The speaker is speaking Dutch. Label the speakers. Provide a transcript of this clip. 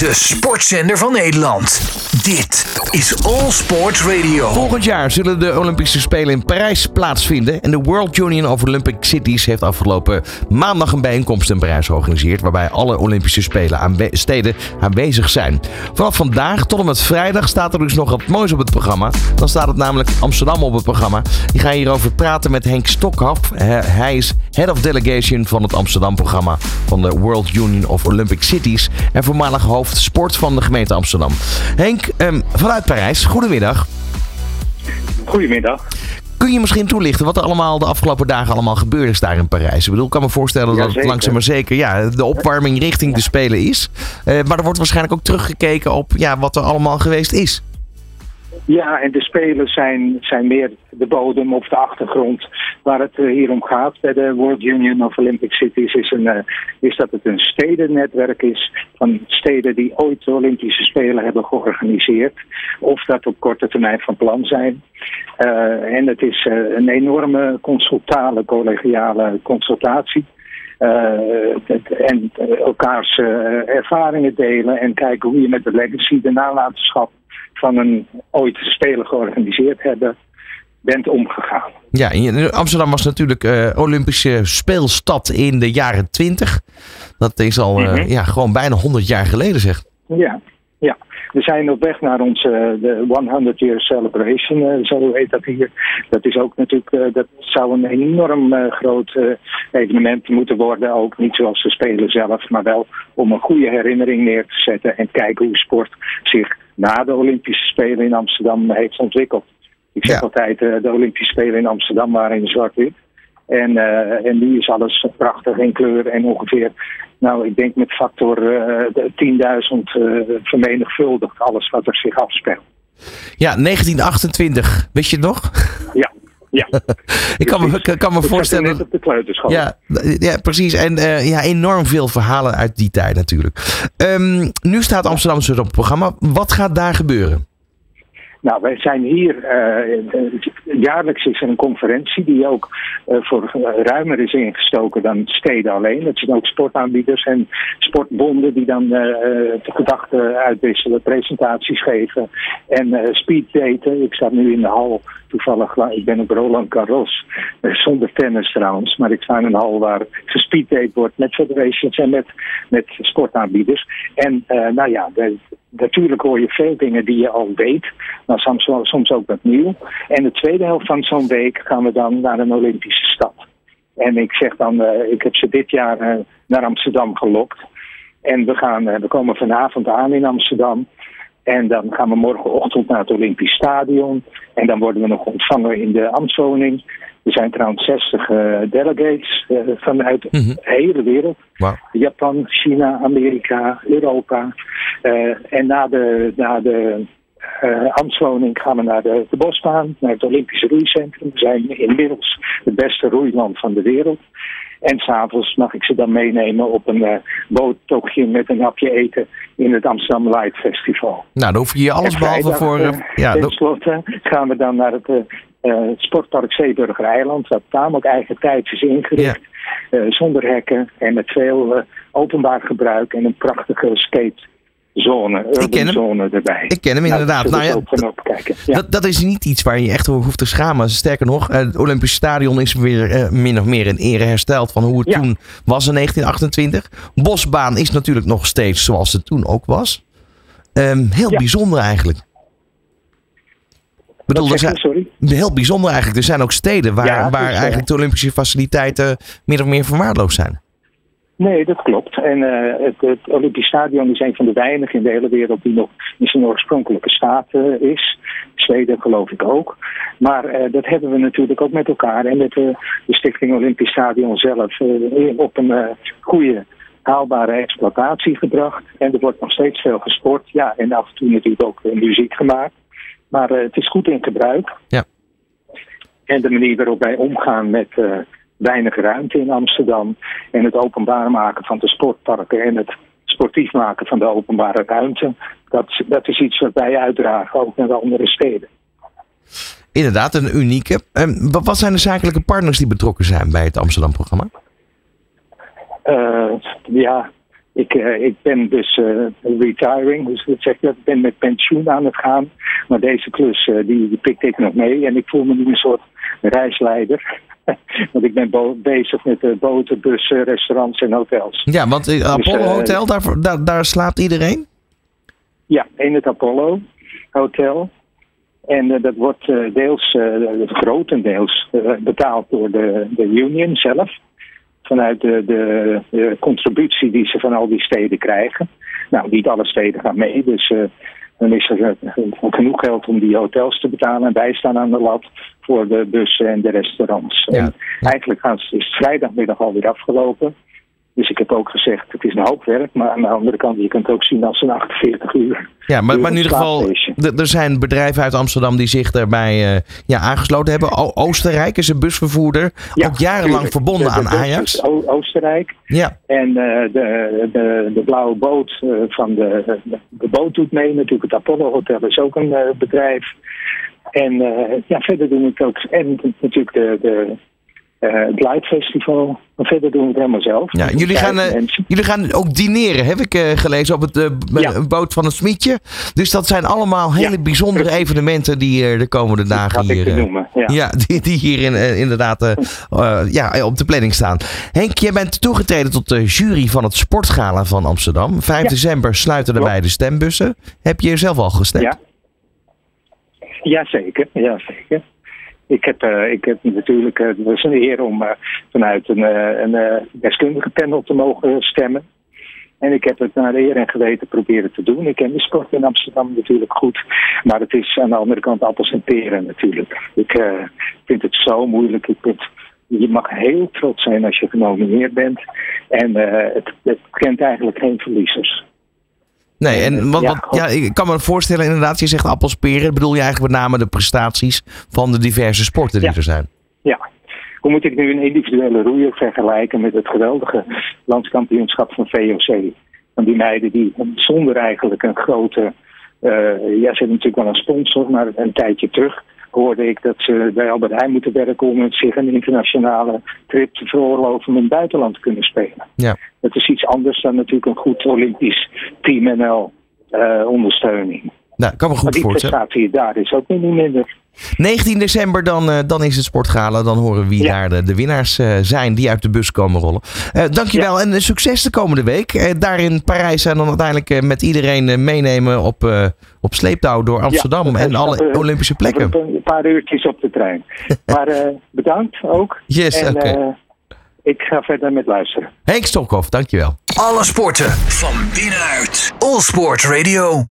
Speaker 1: De sportzender van Nederland. Dit is All Sports Radio.
Speaker 2: Volgend jaar zullen de Olympische Spelen in Parijs plaatsvinden. En de World Union of Olympic Cities heeft afgelopen maandag een bijeenkomst in Parijs georganiseerd. Waarbij alle Olympische Spelen aanwe steden aanwezig zijn. Vanaf vandaag tot en met vrijdag staat er dus nog wat moois op het programma. Dan staat het namelijk Amsterdam op het programma. Ik ga hierover praten met Henk Stokhoff. Hij is Head of Delegation van het Amsterdam-programma van de World Union of Olympic Cities. En voormalig hoofd sport van de gemeente Amsterdam. Henk, um, vanuit Parijs, goedemiddag.
Speaker 3: Goedemiddag.
Speaker 2: Kun je misschien toelichten wat er allemaal de afgelopen dagen allemaal gebeurd is daar in Parijs? Ik bedoel, ik kan me voorstellen dat het langzaam maar zeker ja, de opwarming richting de Spelen is. Uh, maar er wordt waarschijnlijk ook teruggekeken op ja, wat er allemaal geweest is.
Speaker 3: Ja, en de spelers zijn, zijn meer de bodem of de achtergrond waar het eh, hier om gaat. Bij de World Union of Olympic Cities is, een, uh, is dat het een stedennetwerk is van steden die ooit de Olympische Spelen hebben georganiseerd. Of dat op korte termijn van plan zijn. Uh, en het is een enorme consultale, collegiale consultatie. En elkaars ervaringen delen en kijken hoe je met de legacy, de nalatenschap van een ooit spelen georganiseerd hebben, bent omgegaan.
Speaker 2: Ja, Amsterdam was natuurlijk uh, Olympische speelstad in de jaren 20. Dat is al uh, ja, gewoon bijna 100 jaar geleden zeg.
Speaker 3: Ja, ja. We zijn op weg naar onze de 100 Year Celebration, uh, zo heet dat hier. Dat is ook natuurlijk, dat zou een enorm groot evenement moeten worden. Ook niet zoals de Spelen zelf, maar wel om een goede herinnering neer te zetten en kijken hoe sport zich na de Olympische Spelen in Amsterdam heeft ontwikkeld. Ik zeg altijd, de Olympische Spelen in Amsterdam waren in zwart-wit. En, uh, en nu is alles prachtig in kleur en ongeveer, nou ik denk met factor uh, 10.000 vermenigvuldigd alles wat er zich afspeelt.
Speaker 2: Ja, 1928, wist je het nog?
Speaker 3: Ja, ja.
Speaker 2: ik kan me, kan me voorstellen.
Speaker 3: Net op de kleuterschool.
Speaker 2: Ja, ja, precies. En uh, ja, enorm veel verhalen uit die tijd natuurlijk. Um, nu staat Amsterdam dus op het programma. Wat gaat daar gebeuren?
Speaker 3: Nou, wij zijn hier, uh, jaarlijks is er een conferentie die ook uh, voor ruimer is ingestoken dan steden alleen. Het zijn ook sportaanbieders en sportbonden die dan de gedachten uitwisselen, presentaties geven en speeddaten. Ik sta nu in de hal, toevallig, ik ben op Roland Garros, zonder tennis trouwens, maar ik sta in een hal waar gespeeddate wordt met federations en met, met sportaanbieders. En nou ja, natuurlijk hoor je veel dingen die je al weet, maar soms, soms ook wat nieuw. En de tweede helft van zo'n week gaan we dan naar een Olympische stad. En ik zeg dan, uh, ik heb ze dit jaar uh, naar Amsterdam gelokt. En we, gaan, uh, we komen vanavond aan in Amsterdam. En dan gaan we morgenochtend naar het Olympisch Stadion. En dan worden we nog ontvangen in de ambtswoning. Er zijn trouwens 60 uh, delegates uh, vanuit mm -hmm. de hele wereld.
Speaker 2: Wow.
Speaker 3: Japan, China, Amerika, Europa. Uh, en na de, na de ambtswoning gaan we naar de, de bosbaan, naar het Olympische roeicentrum. We zijn inmiddels het beste roeiland van de wereld. En s'avonds mag ik ze dan meenemen op een uh, boottochtje met een hapje eten in het Amsterdam Light Festival.
Speaker 2: Nou, dan hoef je alles behalve voor... Uh,
Speaker 3: ja, ten slotte gaan we dan naar het uh, sportpark Zeeburger Eiland, wat tamelijk eigen tijd is ingericht. Zonder hekken en met veel openbaar gebruik en een prachtige skate zone, ik ken hem. zone erbij.
Speaker 2: Ik ken hem inderdaad.
Speaker 3: Nou,
Speaker 2: nou
Speaker 3: ja, ja.
Speaker 2: dat, dat is niet iets waar je echt hoeft te schamen. Sterker nog, het Olympisch Stadion is weer uh, min of meer in ere hersteld van hoe het ja. toen was in 1928. Bosbaan is natuurlijk nog steeds zoals het toen ook was. Um, heel bijzonder eigenlijk. Ik bedoel, er zijn,
Speaker 3: sorry?
Speaker 2: Heel bijzonder eigenlijk. Er zijn ook steden waar, waar eigenlijk de Olympische faciliteiten meer of meer verwaarloosd zijn.
Speaker 3: Nee, dat klopt. En uh, het, het, Olympisch Stadion is een van de weinigen in de hele wereld die nog in zijn oorspronkelijke staat uh, is. Zweden geloof ik ook. Maar uh, dat hebben we natuurlijk ook met elkaar en met de Stichting Olympisch Stadion zelf op een goede haalbare exploitatie gebracht. En er wordt nog steeds veel gesport. Ja, en af en toe natuurlijk ook muziek gemaakt. Maar het is goed in gebruik.
Speaker 2: Ja.
Speaker 3: En de manier waarop wij omgaan met weinig ruimte in Amsterdam. En het openbaar maken van de sportparken en het sportief maken van de openbare ruimte. Dat, dat is iets wat wij uitdragen, ook naar de andere steden.
Speaker 2: Inderdaad, een unieke. Um, wat zijn de zakelijke partners die betrokken zijn bij het Amsterdam-programma?
Speaker 3: Uh, ja, ik, uh, ik ben dus uh, retiring, dus dat zeg dat. Ik ben met pensioen aan het gaan. Maar deze klus, die, die pikte ik nog mee. En ik voel me nu een soort reisleider. want ik ben bezig met boten, bussen, restaurants en hotels.
Speaker 2: Ja, want het Apollo dus, Hotel, daar, daar, daar slaapt iedereen?
Speaker 3: Ja, in het Apollo Hotel. En dat wordt deels, grotendeels betaald door de, de Union zelf vanuit de, de, de, contributie die ze van al die steden krijgen. Nou, niet alle steden gaan mee, dus dan is er uh, genoeg geld om die hotels te betalen. En wij staan aan de lat voor de bussen en de restaurants. Ja. En eigenlijk is het vrijdagmiddag alweer afgelopen. Dus ik heb ook gezegd, het is een hoop werk, maar aan de andere kant, je kunt het ook zien als een 48 uur.
Speaker 2: Ja, maar, maar in ieder geval, er zijn bedrijven uit Amsterdam die zich daarbij uh, ja, aangesloten hebben. O Oostenrijk is een busvervoerder, ja, ook jarenlang verbonden
Speaker 3: de, de,
Speaker 2: aan Ajax.
Speaker 3: Oostenrijk.
Speaker 2: Ja.
Speaker 3: En uh, de, de, de blauwe boot uh, van de, de boot doet mee. Natuurlijk het Apollo Hotel is ook een bedrijf. En ja, verder doen we het ook. En natuurlijk de, de het Light Festival. Maar verder doen we het helemaal zelf.
Speaker 2: Ja, jullie, gaan, uh, jullie gaan ook dineren, heb ik uh, gelezen, op het ja. boot van het Smietje. Dus dat zijn allemaal hele ja. bijzondere evenementen die de komende dagen
Speaker 3: hier,
Speaker 2: noemen,
Speaker 3: ja.
Speaker 2: ja. die, die hier in, inderdaad ja, op de planning staan. Henk, jij bent toegetreden tot de jury van het Sportgala van Amsterdam. 5 december sluiten er beide stembussen. Heb je zelf al gestemd?
Speaker 3: Ja. Jazeker, ja, zeker. Ik heb, uh, ik heb natuurlijk, uh, het was een eer om uh, vanuit een, een deskundige panel te mogen stemmen. En ik heb het naar eer en geweten proberen te doen. Ik ken de sport in Amsterdam natuurlijk goed. Maar het is aan de andere kant appels en peren natuurlijk. Ik vind het zo moeilijk. Ik je mag heel trots zijn als je genomineerd bent. En het, het kent eigenlijk geen verliezers.
Speaker 2: Nee, en wat, wat, ja, ik kan me voorstellen, inderdaad, je zegt appels, peren. Bedoel je eigenlijk met name de prestaties van de diverse sporten die
Speaker 3: ja.
Speaker 2: er zijn?
Speaker 3: Ja. Hoe moet ik nu een individuele roeier vergelijken met het geweldige landskampioenschap van VOC? Van die meiden die zonder eigenlijk een grote. Uh, ja, ze hebben natuurlijk wel een sponsor, maar een tijdje terug hoorde ik dat ze bij Albert Heijn moeten werken om zich een internationale trip te veroorloven om in het buitenland te kunnen spelen.
Speaker 2: Ja.
Speaker 3: Dat is iets anders dan natuurlijk een goed Olympisch Team NL uh, ondersteuning.
Speaker 2: Nou, kan me goed
Speaker 3: maar die
Speaker 2: voorstellen.
Speaker 3: prestatie daar is ook niet minder.
Speaker 2: 19 december dan, uh, dan is het sportgala. Dan horen we wie
Speaker 3: Ja.
Speaker 2: daar de, de winnaars uh, zijn die uit de bus komen rollen. Uh, dankjewel en succes de komende week. daar in Parijs en dan uiteindelijk met iedereen meenemen op, op sleeptouw door Amsterdam en alle Olympische plekken.
Speaker 3: Een paar uurtjes op de trein. maar bedankt ook.
Speaker 2: Yes,
Speaker 3: en,
Speaker 2: oké.
Speaker 3: ik ga verder met luisteren.
Speaker 2: Henk Stokhoff, dankjewel.
Speaker 1: Alle sporten van binnenuit. All Sport Radio.